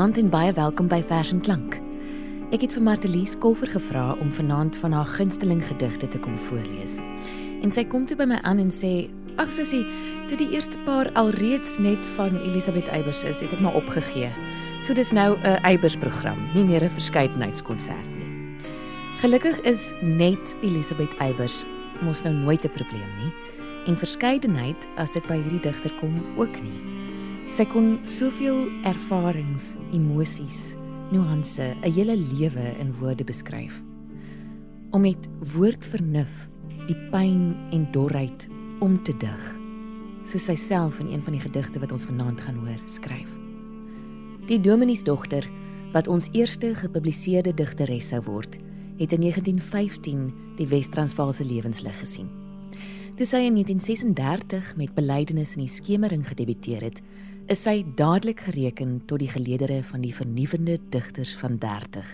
Goeienaand en baie welkom by Vers en Klank. Ek het vir Martelies Kolfer gevra om vanaand van haar gunsteling gedigte te kom voorlees. En sy kom toe by my aan en sê: "Ag sussie, toe die eerste paar alreeds net van Elisabeth Eybers is, het ek maar opgegee. So dis nou 'n Eybers program, nie meer 'n verskeidenheidskonsert nie." Gelukkig is net Elisabeth Eybers mos nou nooit 'n probleem nie en verskeidenheid as dit by hierdie digter kom ook nie. Sy kon soveel ervarings, emosies, nuance, 'n hele lewe in woorde beskryf. Om met woordvernuf die pyn en dorheid om te dig, soos sy self in een van die gedigte wat ons vanaand gaan hoor, skryf. Die Dominiesdogter, wat ons eerste gepubliseerde digteres sou word, het in 1915 die Wes-Transvaalse lewenslig gesien. Toe sy in 1936 met Belydenis in die skemering gedebuteer het, is sy dadelik gereken tot die geleedere van die vernuwende digters van 30.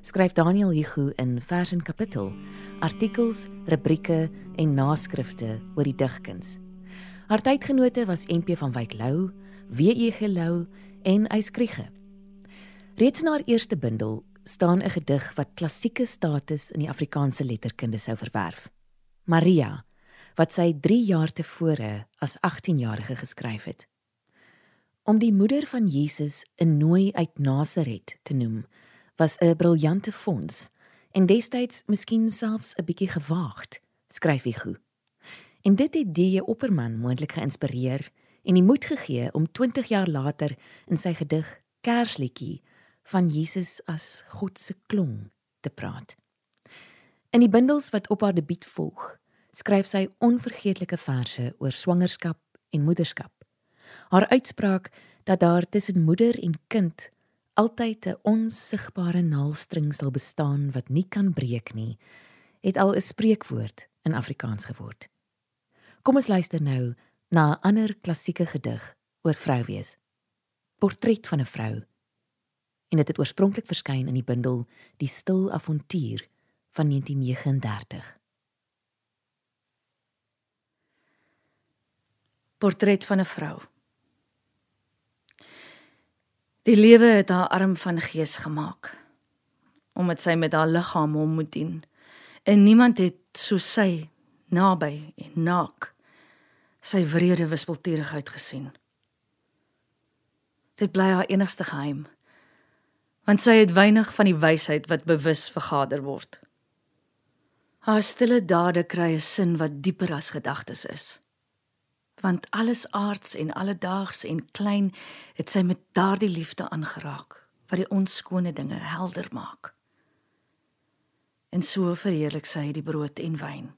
Skryf Daniel Hugo in vers en kapittel, artikels, rubrieke en naskrifte oor die digkuns. Haar tydgenote was MP van Wyk Lou, W.E. Gelou en Eyskriege. Reeds na haar eerste bundel staan 'n gedig wat klassieke status in die Afrikaanse letterkunde sou verwerf. Maria, wat sy 3 jaar tevore as 18-jarige geskryf het. Om die moeder van Jesus 'n nooi uit Nasaret te noem, was 'n briljante fonds en destyds miskien selfs 'n bietjie gewaagd, skryf hy goed. En dit het die opperman moontlik geïnspireer en die moed gegee om 20 jaar later in sy gedig Kersliedjie van Jesus as God se klong te praat. In die bundels wat op haar debuut volg, skryf sy onvergeetlike verse oor swangerskap en moederskap haar uitspraak dat daar tussen moeder en kind altyd 'n onsigbare naaldstring sal bestaan wat nie kan breek nie, het al 'n spreekwoord in Afrikaans geword. Kom ons luister nou na 'n ander klassieke gedig oor vrou wees. Portret van 'n vrou. En dit het oorspronklik verskyn in die bundel Die stil avontuur van 1939. Portret van 'n vrou. Die lewe het haar arm van gees gemaak omdat sy met haar liggaam hom moet dien. En niemand het so sy naby en naak sy wrede wispelturigheid gesien. Dit bly haar enigste geheim want sy het weinig van die wysheid wat bewus vergader word. Haar stille dade kry 'n sin wat dieper as gedagtes is want alles aards en alledaags en klein het sy met daardie liefde aangeraak wat die onskone dinge helder maak. En so verheerlik sy die brood en wyn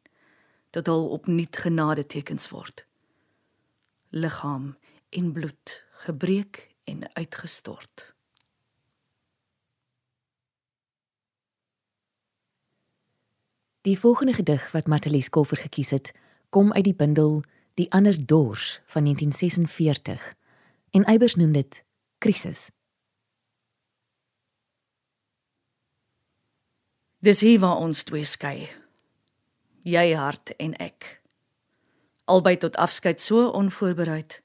tot al opnuut genade tekens word. Liggaam en bloed gebreek en uitgestort. Die volgende gedig wat Matelies Kolfer gekies het, kom uit die bundel Die ander dors van 1946 en Eybers noem dit krisis. Dis hier waar ons twee skei. Jy hart en ek. Albei tot afskeid so onvoorbereid.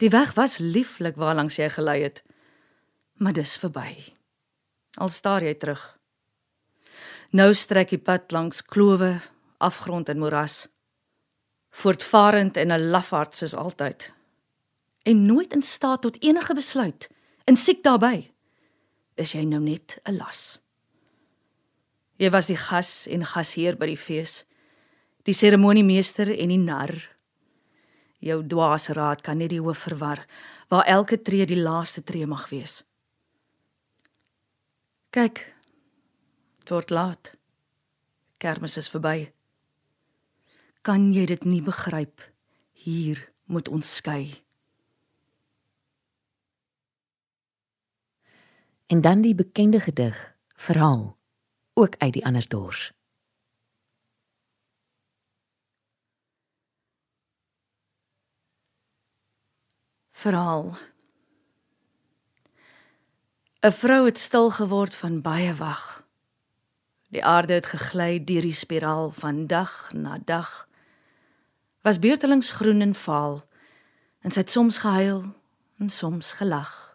Die weg was lieflik waar langs jy gelei het, maar dis verby. Al staar jy terug. Nou strek die pad langs klowe, afgrond en moras voortvarend en 'n lafaard soos altyd. En nooit in staat tot enige besluit. En siek daarbey is jy nou net 'n las? Jy was die gas en gasheer by die fees die seremoniemeester en die nar. Jou dwaase raad kan net die hoof verwar waar elke tree die laaste tree mag wees. Kyk tot laat. Kermis is verby kan jy dit nie begryp? Hier moet ons skei. En dan die bekende gedig verhaal ook uit die ander dors. Verhaal. 'n vrou het stil geword van baie wag. Die aarde het gegly deur die spiraal van dag na dag was beurtelings groen en vaal en sy het soms gehuil en soms gelag.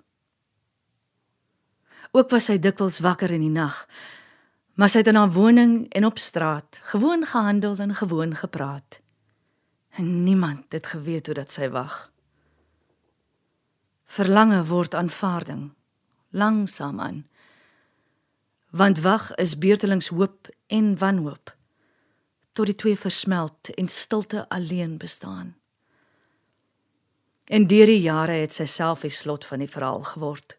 Ook was sy dikwels wakker in die nag. Maar sy het in haar woning en op straat gewoon gehandel en gewoon gepraat. En niemand het geweet hoe dat sy wag. Verlange word aanvaarding langsaam aan. Want wag is beurtelings hoop en wanhoop tot die twee versmelt en stilte alleen bestaan. En deur die jare het sy self die slot van die verhaal geword.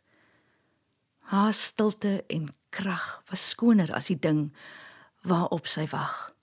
Haar stilte en krag was skoner as die ding waarop sy wag.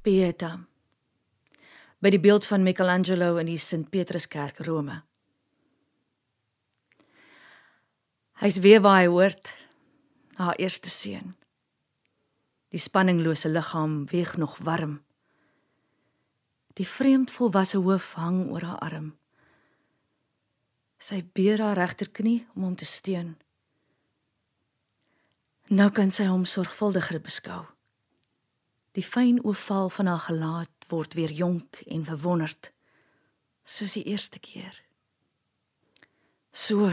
Pieta. By die beeld van Michelangelo in die Sint Petruskerk Rome. Hy's weer waar hy hoort, haar eerste seun. Die spanninglose liggaam weeg nog warm. Die vreemd volwasse hoof hang oor haar arm. Sy beer haar regterknie om hom te steun. Nou kan sy hom sorgvuldiger beskou. Die fyn oval van haar gelaat word weer jonk en verwonderd, soos die eerste keer. So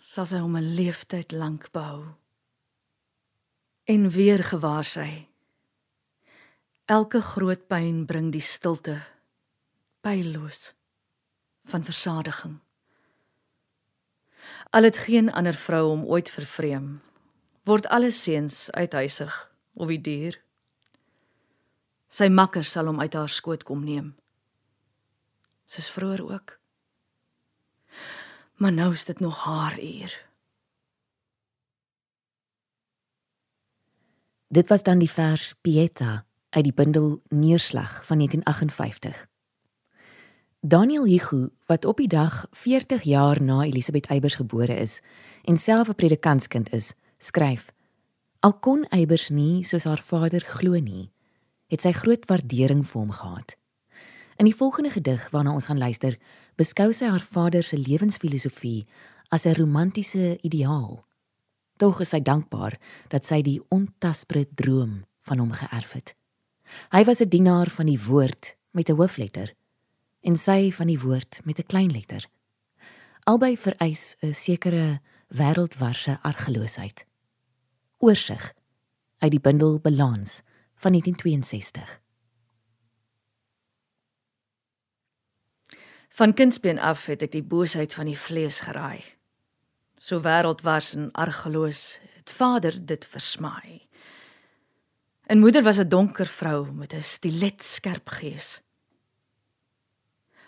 sal sy hom 'n leeftyd lank behou. En weer gewaar sy. Elke groot pyn bring die stilte pyloos van versadiging. Al het geen ander vrou hom ooit vervreem, word alle seuns uithuisig of die dier. Sy makker sal hom uit haar skoot kom neem. Soos vroeër ook. Maar nou is dit nog haar uur. Dit was dan die vers Pieta uit die bundel Neerslag van 1958. Daniel Hugo, wat op die dag 40 jaar na Elisabeth Eybers gebore is en self 'n predikantskind is, skryf: Al kon Eybers nie soos haar vader glo nie, het sy groot waardering vir hom gehad. In die volgende gedig waarna ons gaan luister, beskou sy haar vader se lewensfilosofie as 'n romantiese ideaal. Tog is sy dankbaar dat sy die ontasbare droom van hom geërf het. Hy was 'n dienaar van die woord met 'n hoofletter en sy van die woord met 'n klein letter. Albei vereis 'n sekere wêreldwarse argeloosheid. Oorsig uit die bundel Balans van 1962. Van kindsbeen af het ek die boosheid van die vlees geraai. So wêreldwars en argeloos het vader dit versmaai. En moeder was 'n donker vrou met 'n stilet skerp gees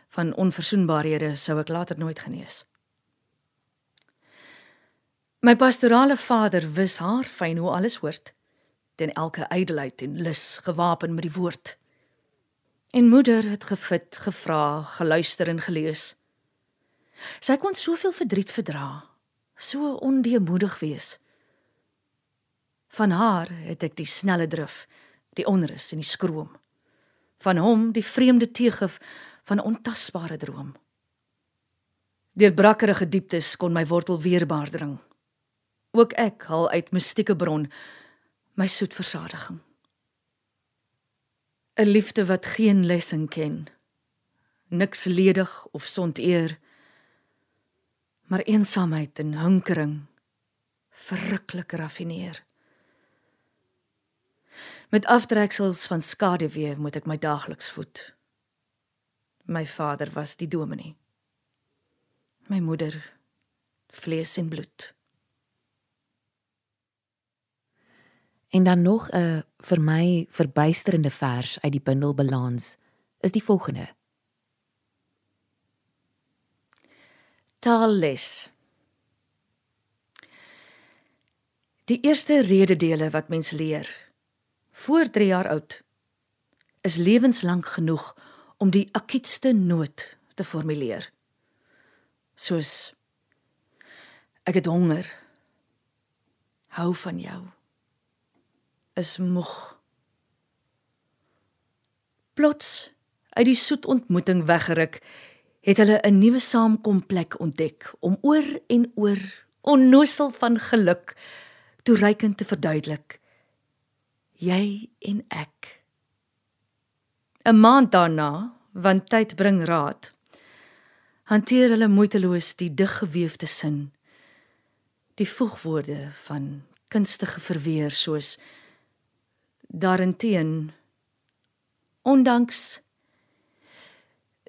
van onverzoenbaarhede sou ek later nooit genees. My pastorale vader wis haar fyn hoe alles hoort, ten elke ydelheid en lus gewapen met die woord. En moeder het gefit, gevra, geluister en gelees. Sy kon soveel verdriet verdra, so ondeemoedig wees. Van haar het ek die snelle drif, die onrus en die skroom. Van hom die vreemde teëgif van 'n ontasbare droom. Deur brakkerige dieptes kon my wortel weerbaar dring. Ook ek haal uit mystieke bron my soet versadiging. 'n Liefde wat geen lessing ken. Niks ledig of sondeer, maar eensaamheid en hinkering verruklik raffineer. Met aftreksels van skaduwee moet ek my daagliks voed. My vader was die dominee. My moeder vlees en bloed. En dan nog 'n vir my verbuisterende vers uit die bundel Balans is die volgende. Taalles. Die eerste rededele wat mens leer voor 3 jaar oud is lewenslank genoeg om die akuutste nood te formuleer. Soos ek het honger. Hou van jou. Is moeg. Plots uit die soet ontmoeting weggeruk, het hulle 'n nuwe saamkomplek ontdek om oor en oor onnosel van geluk toereikend te verduidelik. Jy en ek 'n maand daarna, want tyd bring raad, hanteer hulle moeiteloos die diggeweefde sin. Die voegwoorde van kunstige verweer soos daarenteen ondanks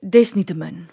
desnietemin.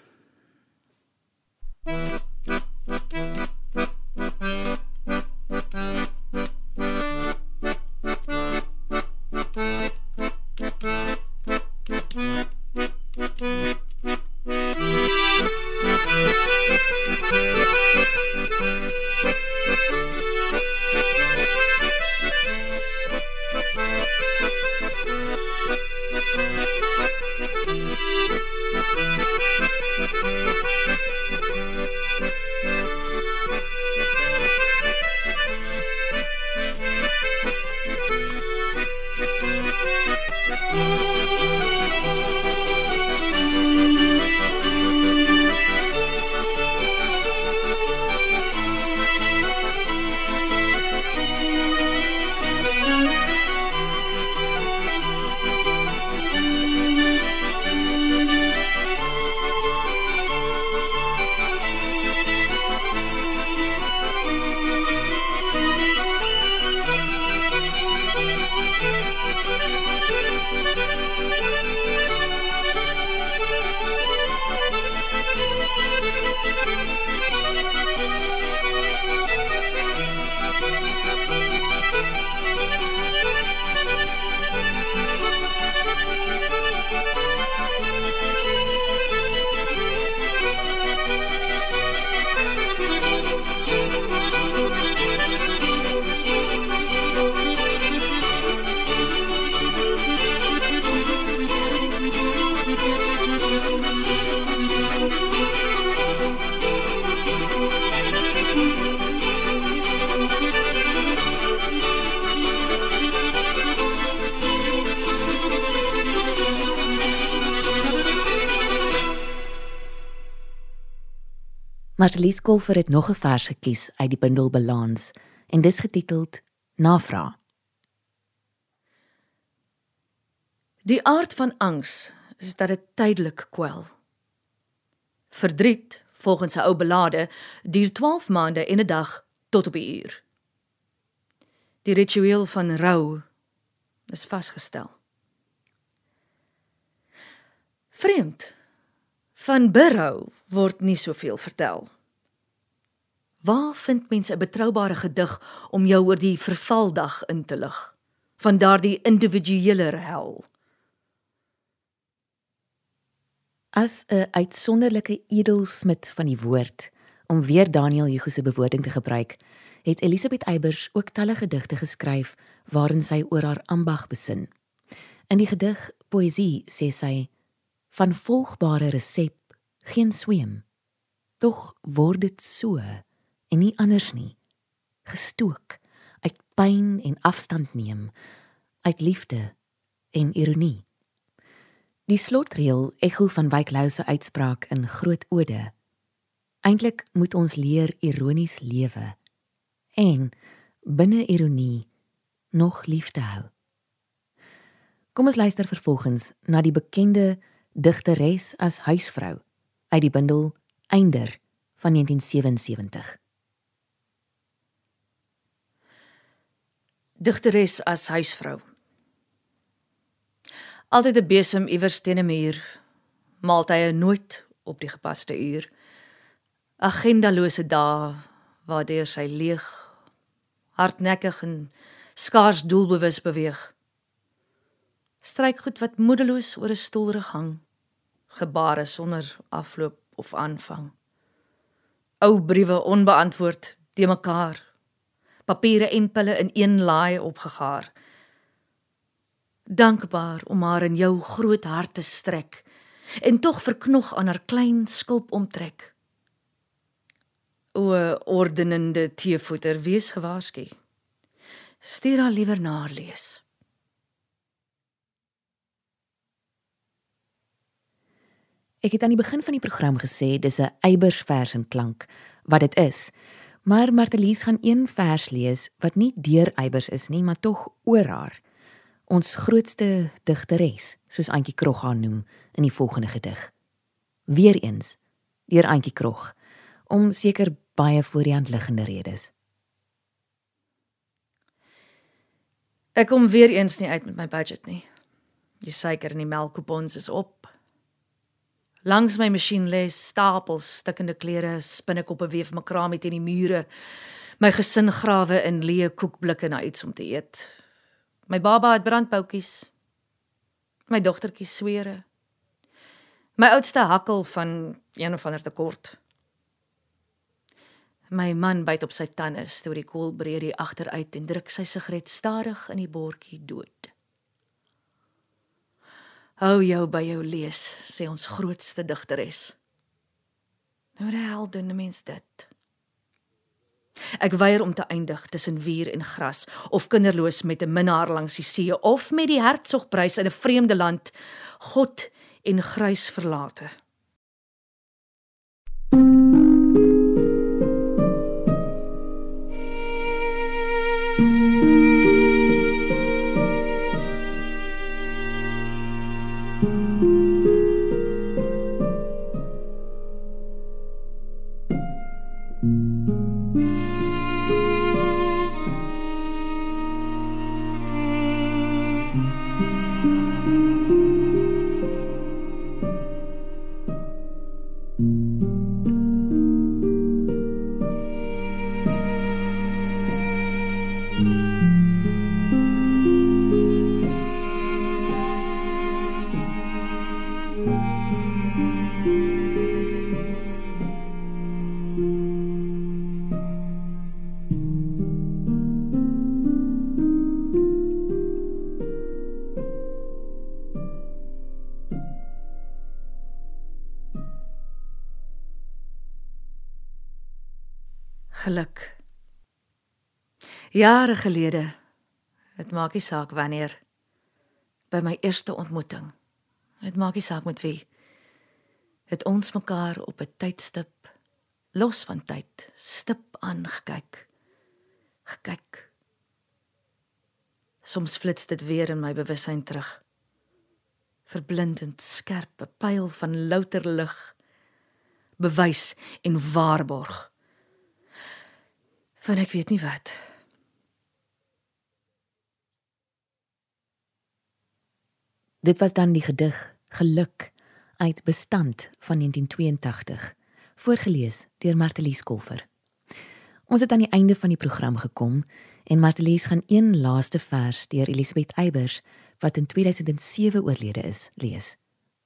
Marlies Kolfer het nog 'n vers gekies uit die bundel Balans en dis getiteld Navraag. Die aard van angs is dat dit tydelik kwel. Verdriet, volgens 'n ou belade, duur 12 maande en 'n dag tot op 'n uur. Die ritueel van rou is vasgestel. Vreemd. Van berou word nie soveel vertel. Waar vind mense 'n betroubare gedig om jou oor die vervaldag in te lig van daardie individuele hel? As 'n uitsonderlike edelsmid van die woord, om weer Daniel Hugo se bewoording te gebruik, het Elisabeth Eybers ook talle gedigte geskryf waarin sy oor haar ambag besin. In die gedig Poesie sê sy: "Van volgbare resep geen sweem. Tog word dit so en nie anders nie. Gestook uit pyn en afstand neem, uit liefde en ironie. Die slotreël ekho van Wyk Lou se uitspraak in Groot Ode. Eintlik moet ons leer ironies lewe en binne ironie nog liefde hou. Kom ons luister vervolgens na die bekende digteres as huisvrou uit die bundel Einder van 1977. Digteres as huisvrou. Altyd 'n besem iewers teen 'n muur, maaltye nooit op die gepaste uur. Agendalose dae waardeur sy leeg, hardnekkig en skaars doelbewus beweeg. Stryk goed wat moedeloos oor 'n stoelrug hang gebare sonder afloop of aanvang. Ou briewe onbeantwoord, te mekaar. Papiere en pille in een laai opgegaar. Dankbaar om haar in jou groot hart te strek en tog verknog aan haar klein skulp omtrek. O ordenende teevoeter, wees gewaarsku. Stuur haar liewer na lees. Ek het aan die begin van die program gesê dis 'n Eybers vers en klank wat dit is. Maar Martelies gaan een vers lees wat nie deur Eybers is nie, maar tog oor haar. Ons grootste digteres, soos Antjie Krog haar noem in die volgende gedig. Weereens deur Antjie Krog om seker baie voor die hand liggende redes. Ek kom weer eens nie uit met my budget nie. Die suiker en die melkkoupons is op. Langs my masjien lê stapels stikkende klere, spinnekoppe weef makrame teen die mure. My gesin grawe in leë koekblikke na iets om te eet. My baba het brandboutjies. My dogtertjie swere. My oudste hakkel van een of ander tekort. My man byt op sy tande, stoot die koelbreedie agteruit en druk sy sigaret stadig in die bordjie dood. Hou jou by jou lees, sê ons grootste digteres. Nou die hel doen 'n mens dit. Ek weier om te eindig tussen wier en gras of kinderloos met 'n minnaar langs die see of met die hertsgprys in 'n vreemde land, God en grys verlate. Jare gelede, dit maak nie saak wanneer, by my eerste ontmoeting. Dit maak nie saak met wie. Het ons mekaar op 'n tydstip los van tyd stip aangekyk. Gekyk. Soms flits dit weer in my bewussyn terug. Verblindend skerp, 'n pyl van louter lig. Bewys en waarborg. Van ek weet nie wat. Dit was dan die gedig Geluk uit Bestand van 1982, voorgeles deur Martelies Kolfer. Ons het aan die einde van die program gekom en Martelies gaan een laaste vers deur Elisabeth Eybers wat in 2007 oorlede is, lees.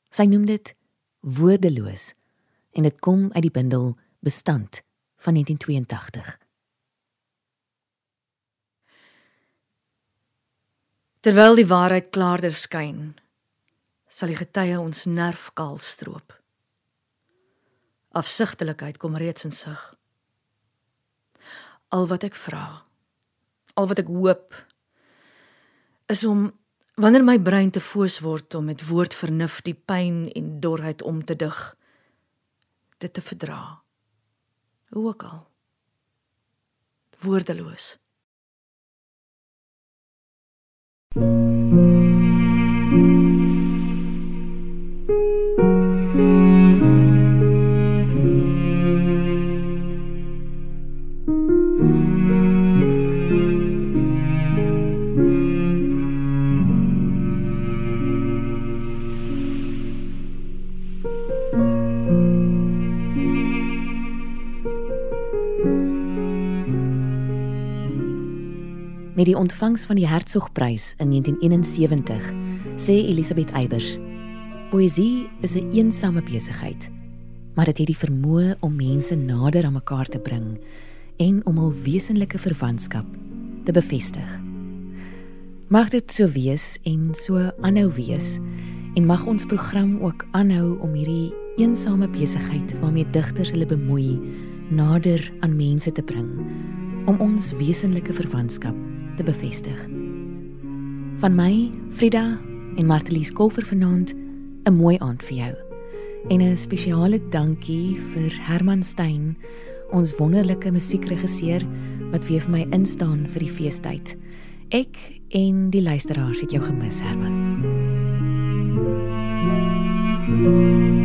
Sy noem dit Woordeloos en dit kom uit die bundel Bestand van 1982. Terwyl die waarheid klaarder skyn, sal die getuie ons nerfkaal stroop. Afsigtelikheid kom reeds in sig. Al wat ek vra, al wat ek hoop, is om wanneer my brein te foos word om met woord vernuf die pyn en dorheid om te dig, dit te verdra. Hoe ook al. Woordeloos. Met die ontvangs van die Hertzogprys in 1971 sê Elisabeth Eybers: Poesie is 'n eensame besigheid, maar dit het die vermoë om mense nader aan mekaar te bring en om hul wesenlike verwantskap te bevestig. Mag dit so wees en so aanhou wees en mag ons program ook aanhou om hierdie eensame besigheid waarmee digters hulle bemoei nader aan mense te bring om ons wesenlike verwantskap te bevestig. Van my, Frida en Martelies Kolfer vanaand 'n mooi aand vir jou. En 'n spesiale dankie vir Herman Stein, ons wonderlike musiekregisseur wat weer vir my instaan vir die feestyd. Ek en die luisteraars het jou gemis, Herman. Thank you.